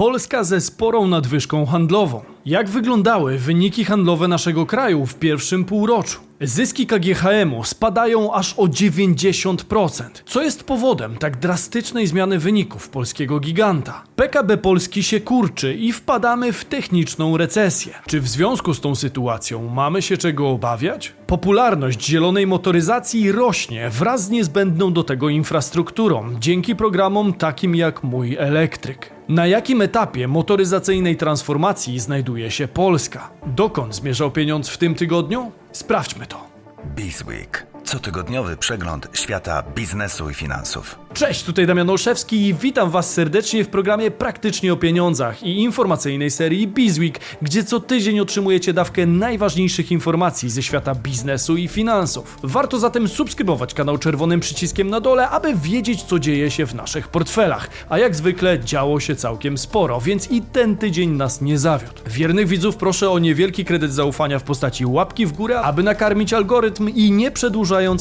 Polska ze sporą nadwyżką handlową. Jak wyglądały wyniki handlowe naszego kraju w pierwszym półroczu? Zyski KGHM-u spadają aż o 90%. Co jest powodem tak drastycznej zmiany wyników polskiego giganta? PKB Polski się kurczy i wpadamy w techniczną recesję. Czy w związku z tą sytuacją mamy się czego obawiać? Popularność zielonej motoryzacji rośnie wraz z niezbędną do tego infrastrukturą dzięki programom takim jak Mój Elektryk. Na jakim etapie motoryzacyjnej transformacji znajduje się Polska? Dokąd zmierzał pieniądz w tym tygodniu? Sprawdźmy to. Bizweek. Cotygodniowy przegląd świata biznesu i finansów. Cześć, tutaj Damian Olszewski i witam Was serdecznie w programie Praktycznie o Pieniądzach i informacyjnej serii Bizweek, gdzie co tydzień otrzymujecie dawkę najważniejszych informacji ze świata biznesu i finansów. Warto zatem subskrybować kanał czerwonym przyciskiem na dole, aby wiedzieć co dzieje się w naszych portfelach. A jak zwykle działo się całkiem sporo, więc i ten tydzień nas nie zawiódł. Wiernych widzów proszę o niewielki kredyt zaufania w postaci łapki w górę, aby nakarmić algorytm i nie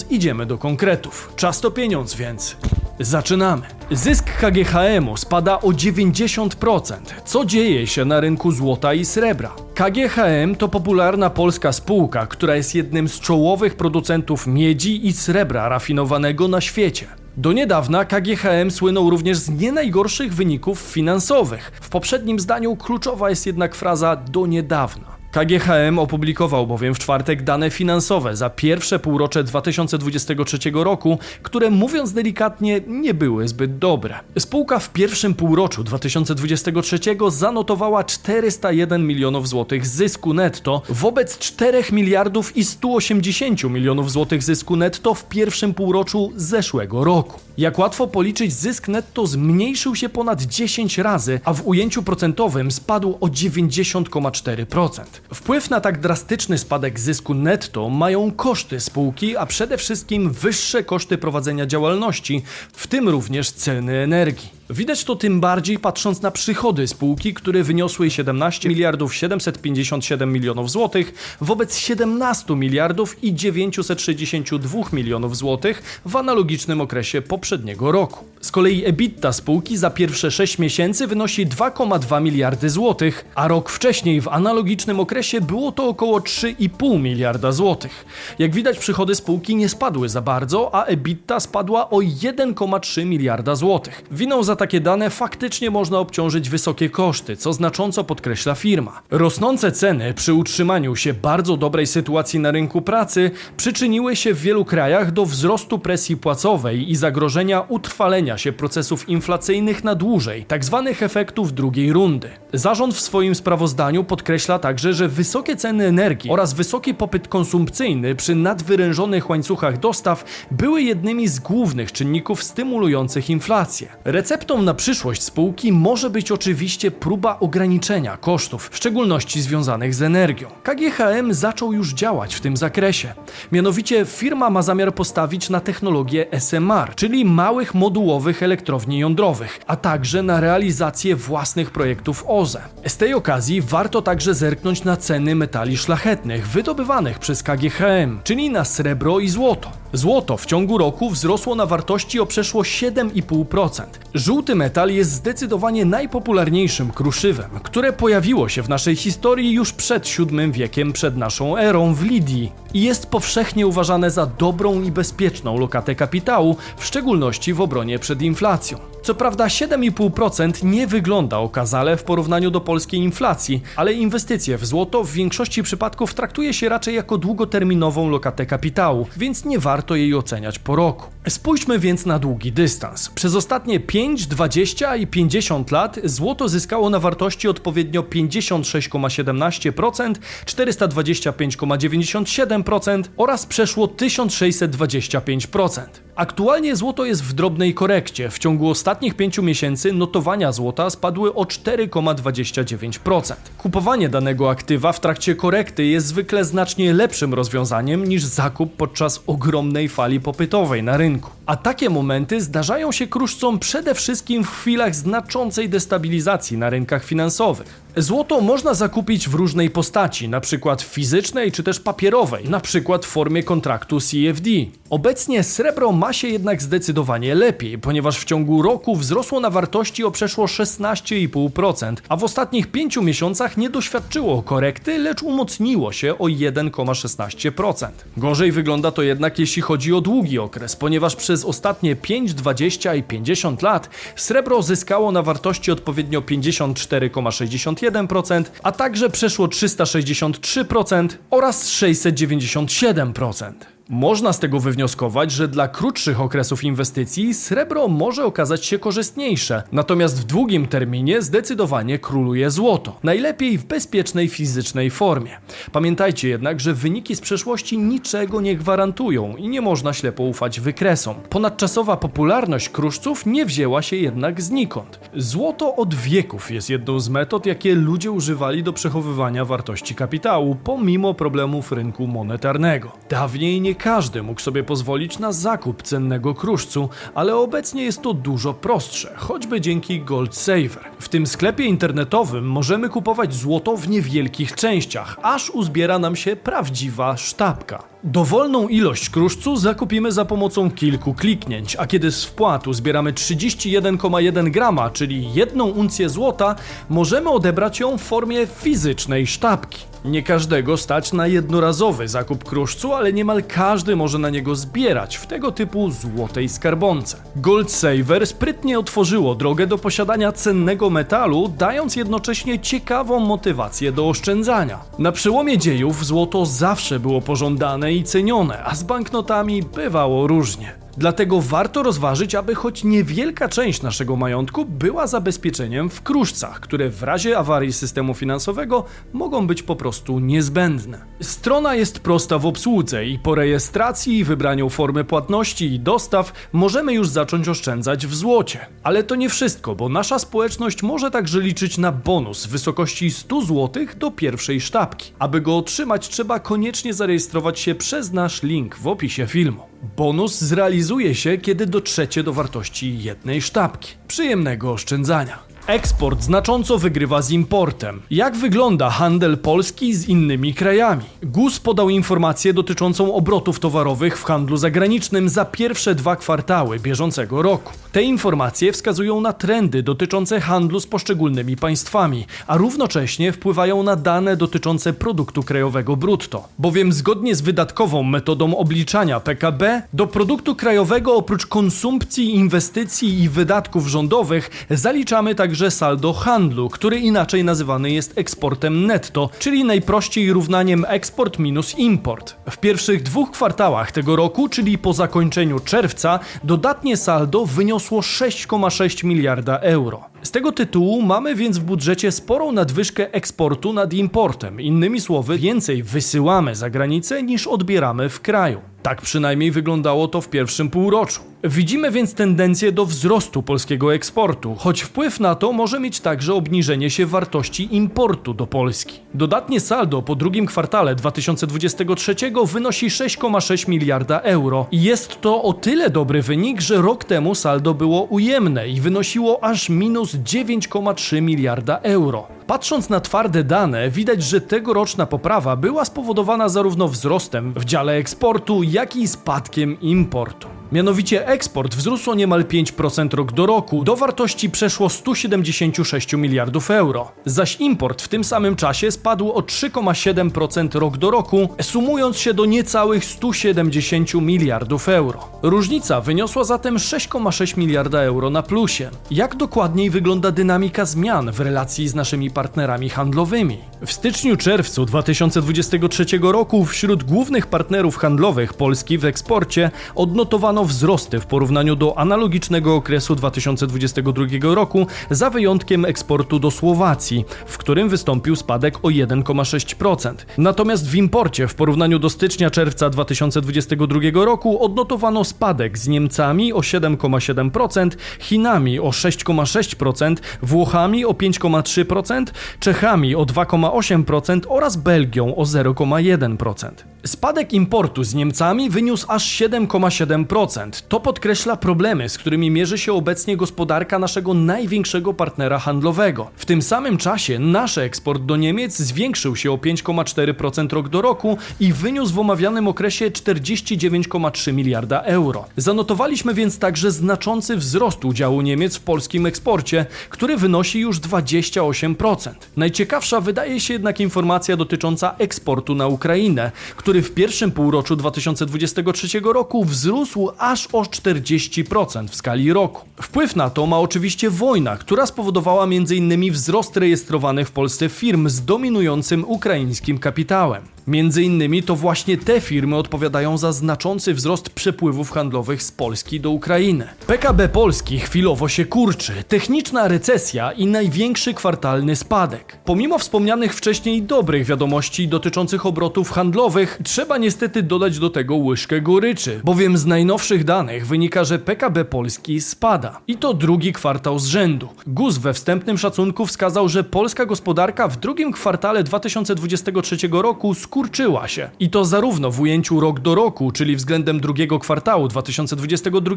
idziemy do konkretów. Czas to pieniądz, więc Zaczynamy. Zysk KGHM-u spada o 90%. Co dzieje się na rynku złota i srebra? KGHM to popularna polska spółka, która jest jednym z czołowych producentów miedzi i srebra rafinowanego na świecie. Do niedawna KGHM słynął również z nie najgorszych wyników finansowych. W poprzednim zdaniu kluczowa jest jednak fraza do niedawna. KGHM opublikował bowiem w czwartek dane finansowe za pierwsze półrocze 2023 roku, które mówiąc delikatnie nie były zbyt dobre. Spółka w pierwszym półroczu 2023 zanotowała 401 milionów złotych zysku netto wobec 4 miliardów i 180 milionów złotych zysku netto w pierwszym półroczu zeszłego roku. Jak łatwo policzyć, zysk netto zmniejszył się ponad 10 razy, a w ujęciu procentowym spadł o 90,4%. Wpływ na tak drastyczny spadek zysku netto mają koszty spółki, a przede wszystkim wyższe koszty prowadzenia działalności, w tym również ceny energii. Widać to tym bardziej patrząc na przychody spółki, które wyniosły 17 miliardów 757 milionów złotych wobec 17 miliardów i 962 milionów złotych w analogicznym okresie poprzedniego roku. Z kolei EBITDA spółki za pierwsze 6 miesięcy wynosi 2,2 miliardy złotych, a rok wcześniej w analogicznym okresie było to około 3,5 miliarda złotych. Jak widać przychody spółki nie spadły za bardzo, a EBITDA spadła o 1,3 miliarda złotych. Winą za takie dane faktycznie można obciążyć wysokie koszty, co znacząco podkreśla firma. Rosnące ceny przy utrzymaniu się bardzo dobrej sytuacji na rynku pracy przyczyniły się w wielu krajach do wzrostu presji płacowej i zagrożenia utrwalenia się procesów inflacyjnych na dłużej, tzw. Tak efektów drugiej rundy. Zarząd w swoim sprawozdaniu podkreśla także, że wysokie ceny energii oraz wysoki popyt konsumpcyjny przy nadwyrężonych łańcuchach dostaw były jednymi z głównych czynników stymulujących inflację. Receptą na przyszłość spółki może być oczywiście próba ograniczenia kosztów, w szczególności związanych z energią. KGHM zaczął już działać w tym zakresie. Mianowicie firma ma zamiar postawić na technologię SMR, czyli małych modułowych elektrowni jądrowych, a także na realizację własnych projektów OZE. Z tej okazji warto także zerknąć na ceny metali szlachetnych wydobywanych przez KGHM, czyli na srebro i złoto. Złoto w ciągu roku wzrosło na wartości o przeszło 7,5%. Żółty metal jest zdecydowanie najpopularniejszym kruszywem, które pojawiło się w naszej historii już przed VII wiekiem przed naszą erą w Lidii i jest powszechnie uważane za dobrą i bezpieczną lokatę kapitału, w szczególności w obronie przed inflacją. Co prawda 7,5% nie wygląda okazale w porównaniu do polskiej inflacji, ale inwestycje w złoto w większości przypadków traktuje się raczej jako długoterminową lokatę kapitału, więc nie warto jej oceniać po roku. Spójrzmy więc na długi dystans. Przez ostatnie 5, 20 i 50 lat złoto zyskało na wartości odpowiednio 56,17%, 425,97% oraz przeszło 1625%. Aktualnie złoto jest w drobnej korekcie. W ciągu ostatnich 5 miesięcy notowania złota spadły o 4,29%. Kupowanie danego aktywa w trakcie korekty jest zwykle znacznie lepszym rozwiązaniem niż zakup podczas ogromnej fali popytowej na rynku. A takie momenty zdarzają się kruszcom przede wszystkim w chwilach znaczącej destabilizacji na rynkach finansowych. Złoto można zakupić w różnej postaci, przykład fizycznej czy też papierowej, przykład w formie kontraktu CFD. Obecnie srebro ma się jednak zdecydowanie lepiej, ponieważ w ciągu roku wzrosło na wartości o przeszło 16,5%, a w ostatnich 5 miesiącach nie doświadczyło korekty, lecz umocniło się o 1,16%. Gorzej wygląda to jednak jeśli chodzi o długi okres, ponieważ przez ostatnie 5, 20 i 50 lat srebro zyskało na wartości odpowiednio 54,61%, a także przeszło 363% oraz 697%. Można z tego wywnioskować, że dla krótszych okresów inwestycji srebro może okazać się korzystniejsze, natomiast w długim terminie zdecydowanie króluje złoto. Najlepiej w bezpiecznej fizycznej formie. Pamiętajcie jednak, że wyniki z przeszłości niczego nie gwarantują i nie można ślepo ufać wykresom. Ponadczasowa popularność kruszców nie wzięła się jednak znikąd. Złoto od wieków jest jedną z metod, jakie ludzie używali do przechowywania wartości kapitału, pomimo problemów rynku monetarnego. Dawniej nie każdy mógł sobie pozwolić na zakup cennego kruszcu, ale obecnie jest to dużo prostsze, choćby dzięki Gold Saver. W tym sklepie internetowym możemy kupować złoto w niewielkich częściach, aż uzbiera nam się prawdziwa sztabka. Dowolną ilość kruszcu zakupimy za pomocą kilku kliknięć, a kiedy z wpłatu zbieramy 31,1 grama, czyli jedną uncję złota, możemy odebrać ją w formie fizycznej sztabki. Nie każdego stać na jednorazowy zakup kruszcu, ale niemal każdy może na niego zbierać w tego typu złotej skarbonce. Gold Saver sprytnie otworzyło drogę do posiadania cennego metalu, dając jednocześnie ciekawą motywację do oszczędzania. Na przełomie dziejów złoto zawsze było pożądane i cenione, a z banknotami bywało różnie. Dlatego warto rozważyć, aby choć niewielka część naszego majątku była zabezpieczeniem w kruszcach, które w razie awarii systemu finansowego mogą być po prostu niezbędne. Strona jest prosta w obsłudze i po rejestracji wybraniu formy płatności i dostaw możemy już zacząć oszczędzać w złocie. Ale to nie wszystko, bo nasza społeczność może także liczyć na bonus w wysokości 100 zł do pierwszej sztabki. Aby go otrzymać, trzeba koniecznie zarejestrować się przez nasz link w opisie filmu. Bonus zrealizuje się, kiedy dotrzecie do wartości jednej sztabki. Przyjemnego oszczędzania. Eksport znacząco wygrywa z importem. Jak wygląda handel Polski z innymi krajami? GUS podał informację dotyczącą obrotów towarowych w handlu zagranicznym za pierwsze dwa kwartały bieżącego roku. Te informacje wskazują na trendy dotyczące handlu z poszczególnymi państwami, a równocześnie wpływają na dane dotyczące produktu krajowego brutto. Bowiem zgodnie z wydatkową metodą obliczania PKB, do produktu krajowego oprócz konsumpcji, inwestycji i wydatków rządowych zaliczamy także także saldo handlu, który inaczej nazywany jest eksportem netto, czyli najprościej równaniem eksport minus import. W pierwszych dwóch kwartałach tego roku, czyli po zakończeniu czerwca, dodatnie saldo wyniosło 6,6 miliarda euro. Z tego tytułu mamy więc w budżecie sporą nadwyżkę eksportu nad importem. Innymi słowy, więcej wysyłamy za granicę niż odbieramy w kraju. Tak przynajmniej wyglądało to w pierwszym półroczu. Widzimy więc tendencję do wzrostu polskiego eksportu, choć wpływ na to może mieć także obniżenie się wartości importu do Polski. Dodatnie saldo po drugim kwartale 2023 wynosi 6,6 miliarda euro i jest to o tyle dobry wynik, że rok temu saldo było ujemne i wynosiło aż minus 9,3 miliarda euro. Patrząc na twarde dane, widać, że tegoroczna poprawa była spowodowana zarówno wzrostem w dziale eksportu, jak i spadkiem importu. Mianowicie eksport wzrósł o niemal 5% rok do roku, do wartości przeszło 176 miliardów euro. Zaś import w tym samym czasie spadł o 3,7% rok do roku, sumując się do niecałych 170 miliardów euro. Różnica wyniosła zatem 6,6 miliarda euro na plusie. Jak dokładniej wygląda dynamika zmian w relacji z naszymi partnerami handlowymi? W styczniu-czerwcu 2023 roku wśród głównych partnerów handlowych Polski w eksporcie odnotowano odnotowano wzrosty w porównaniu do analogicznego okresu 2022 roku, za wyjątkiem eksportu do Słowacji, w którym wystąpił spadek o 1,6%. Natomiast w imporcie w porównaniu do stycznia-czerwca 2022 roku odnotowano spadek z Niemcami o 7,7%, Chinami o 6,6%, Włochami o 5,3%, Czechami o 2,8% oraz Belgią o 0,1%. Spadek importu z Niemcami wyniósł aż 7,7%. To podkreśla problemy, z którymi mierzy się obecnie gospodarka naszego największego partnera handlowego. W tym samym czasie nasz eksport do Niemiec zwiększył się o 5,4% rok do roku i wyniósł w omawianym okresie 49,3 miliarda euro. Zanotowaliśmy więc także znaczący wzrost udziału Niemiec w polskim eksporcie, który wynosi już 28%. Najciekawsza wydaje się jednak informacja dotycząca eksportu na Ukrainę, który w pierwszym półroczu 2023 roku wzrósł aż o 40% w skali roku. Wpływ na to ma oczywiście wojna, która spowodowała m.in. wzrost rejestrowanych w Polsce firm z dominującym ukraińskim kapitałem. Między innymi to właśnie te firmy odpowiadają za znaczący wzrost przepływów handlowych z Polski do Ukrainy. PKB Polski chwilowo się kurczy, techniczna recesja i największy kwartalny spadek. Pomimo wspomnianych wcześniej dobrych wiadomości dotyczących obrotów handlowych, trzeba niestety dodać do tego łyżkę goryczy, bowiem z najnowszych danych wynika, że PKB Polski spada. I to drugi kwartał z rzędu. GUS we wstępnym szacunku wskazał, że polska gospodarka w drugim kwartale 2023 roku skurczyła się. I to zarówno w ujęciu rok do roku, czyli względem drugiego kwartału 2022,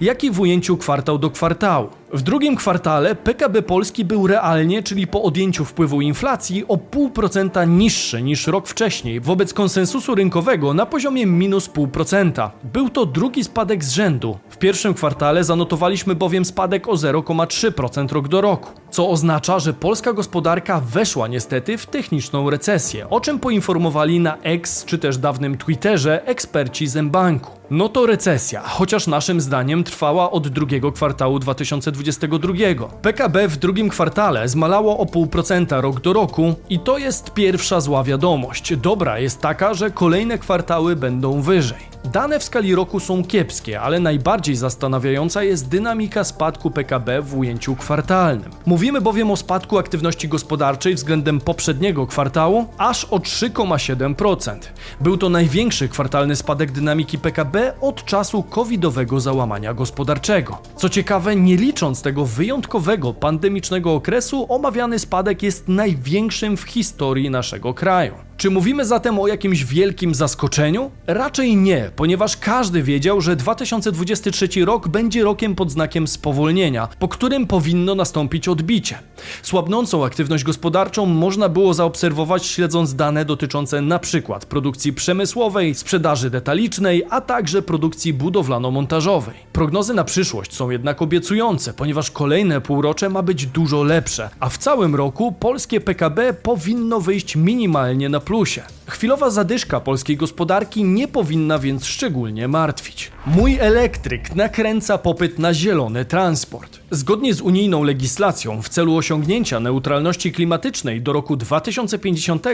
jak i w ujęciu kwartał do kwartału. W drugim kwartale PKB Polski był realnie, czyli po odjęciu wpływu inflacji, o 0,5% niższy niż rok wcześniej, wobec konsensusu rynkowego na poziomie minus 0,5%. Był to drugi spadek z rzędu. W pierwszym kwartale zanotowaliśmy bowiem spadek o 0,3% rok do roku, co oznacza, że polska gospodarka weszła niestety w techniczną recesję, o czym poinformowali na X czy też dawnym Twitterze eksperci z Mbanku. No to recesja, chociaż naszym zdaniem trwała od drugiego kwartału 2022. PKB w drugim kwartale zmalało o 0,5% rok do roku i to jest pierwsza zła wiadomość. Dobra jest taka, że kolejne kwartały będą wyżej. Dane w skali roku są kiepskie, ale najbardziej zastanawiająca jest dynamika spadku PKB w ujęciu kwartalnym. Mówimy bowiem o spadku aktywności gospodarczej względem poprzedniego kwartału aż o 3,7%. Był to największy kwartalny spadek dynamiki PKB od czasu covidowego załamania gospodarczego. Co ciekawe, nie licząc tego wyjątkowego pandemicznego okresu, omawiany spadek jest największym w historii naszego kraju. Czy mówimy zatem o jakimś wielkim zaskoczeniu? Raczej nie, ponieważ każdy wiedział, że 2023 rok będzie rokiem pod znakiem spowolnienia, po którym powinno nastąpić odbicie. Słabnącą aktywność gospodarczą można było zaobserwować śledząc dane dotyczące np. produkcji przemysłowej, sprzedaży detalicznej, a także produkcji budowlano-montażowej. Prognozy na przyszłość są jednak obiecujące, ponieważ kolejne półrocze ma być dużo lepsze, a w całym roku polskie PKB powinno wyjść minimalnie na plusie. Chwilowa zadyszka polskiej gospodarki nie powinna więc szczególnie martwić. Mój elektryk nakręca popyt na zielony transport. Zgodnie z unijną legislacją, w celu osiągnięcia neutralności klimatycznej do roku 2050,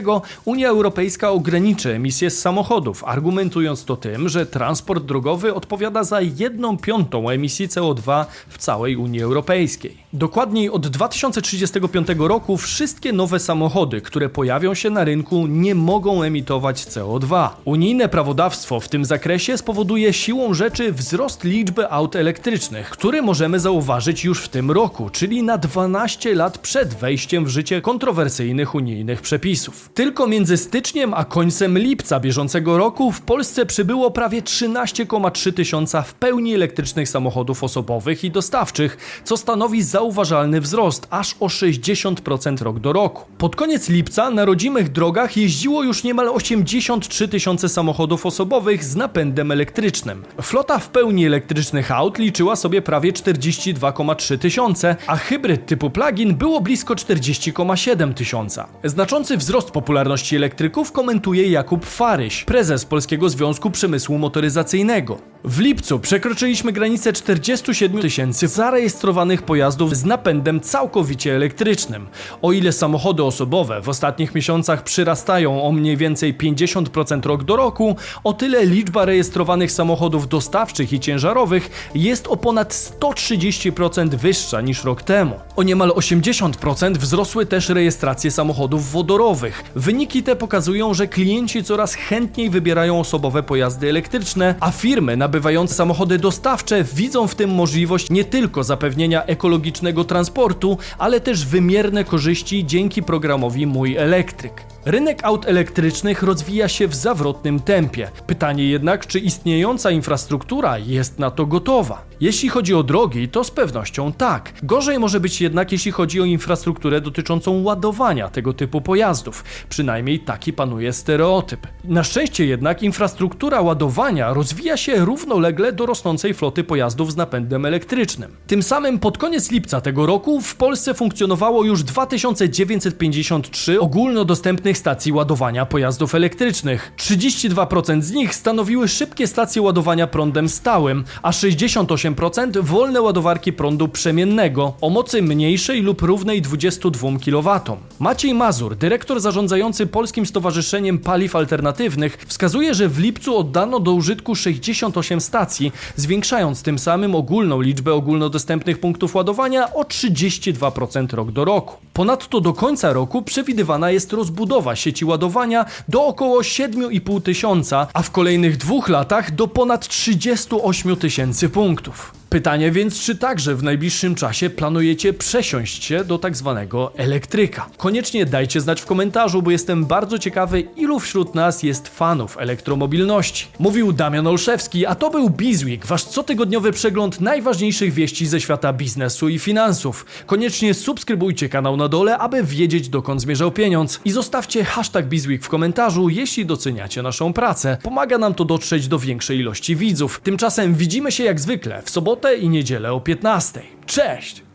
Unia Europejska ograniczy emisję z samochodów, argumentując to tym, że transport drogowy odpowiada za 1 piątą emisji CO2 w całej Unii Europejskiej. Dokładniej od 2035 roku wszystkie nowe samochody, które pojawią się na rynku, nie mogą emitować CO2. Unijne prawodawstwo w tym zakresie spowoduje siłą rzeczy wzrost liczby aut elektrycznych, który możemy zauważyć już w tym roku, czyli na 12 lat przed wejściem w życie kontrowersyjnych unijnych przepisów. Tylko między styczniem a końcem lipca bieżącego roku w Polsce przybyło prawie 13,3 tysiąca w pełni elektrycznych samochodów osobowych i dostawczych, co stanowi zauważalny wzrost aż o 60% rok do roku. Pod koniec lipca na rodzimych drogach jeździło już niemal 83 tysiące samochodów osobowych z napędem elektrycznym. Flota w pełni elektrycznych aut liczyła sobie prawie 42,3 tysiące, a hybryd typu plug-in było blisko 40,7 tysiąca. Znaczący wzrost popularności elektryków komentuje Jakub Faryś, prezes Polskiego Związku Przemysłu Motoryzacyjnego. W lipcu przekroczyliśmy granicę 47 tysięcy zarejestrowanych pojazdów z napędem całkowicie elektrycznym. O ile samochody osobowe w ostatnich miesiącach przyrastają o mniej więcej 50% rok do roku, o tyle liczba rejestrowanych samochodów dostawczych i ciężarowych jest o ponad 130% wyższa niż rok temu. O niemal 80% wzrosły też rejestracje samochodów wodorowych. Wyniki te pokazują, że klienci coraz chętniej wybierają osobowe pojazdy elektryczne, a firmy nabywające samochody dostawcze widzą w tym możliwość nie tylko zapewnienia ekologicznego transportu, ale też wymierne korzyści dzięki programowi Mój Elektryk. Rynek aut elektrycznych rozwija się w zawrotnym tempie. Pytanie jednak, czy istniejąca infrastruktura jest na to gotowa? Jeśli chodzi o drogi, to z pewnością tak. Gorzej może być jednak, jeśli chodzi o infrastrukturę dotyczącą ładowania tego typu pojazdów. Przynajmniej taki panuje stereotyp. Na szczęście jednak infrastruktura ładowania rozwija się równolegle do rosnącej floty pojazdów z napędem elektrycznym. Tym samym pod koniec lipca tego roku w Polsce funkcjonowało już 2953 ogólnodostępnych stacji ładowania pojazdów elektrycznych. 32% z nich stanowiły szybkie stacje ładowania prądem stałym, a 68% wolne ładowarki prądu przemiennego o mocy mniejszej lub równej 22 kW. Maciej Mazur, dyrektor zarządzający Polskim Stowarzyszeniem Paliw Alternatywnych, wskazuje, że w lipcu oddano do użytku 68 stacji, zwiększając tym samym ogólną liczbę ogólnodostępnych punktów ładowania o 32% rok do roku. Ponadto do końca roku przewidywana jest rozbudowa sieci ładowania do około 7,5 tysiąca, a w kolejnych dwóch latach do ponad 38 tysięcy punktów. Pytanie więc, czy także w najbliższym czasie planujecie przesiąść się do tak zwanego elektryka? Koniecznie dajcie znać w komentarzu, bo jestem bardzo ciekawy, ilu wśród nas jest fanów elektromobilności. Mówił Damian Olszewski, a to był Bizweek, wasz cotygodniowy przegląd najważniejszych wieści ze świata biznesu i finansów. Koniecznie subskrybujcie kanał na dole, aby wiedzieć dokąd zmierzał pieniądz i zostawcie hashtag Bizweek w komentarzu, jeśli doceniacie naszą pracę. Pomaga nam to dotrzeć do większej ilości widzów. Tymczasem widzimy się jak zwykle w sobotę i niedzielę o 15. Cześć!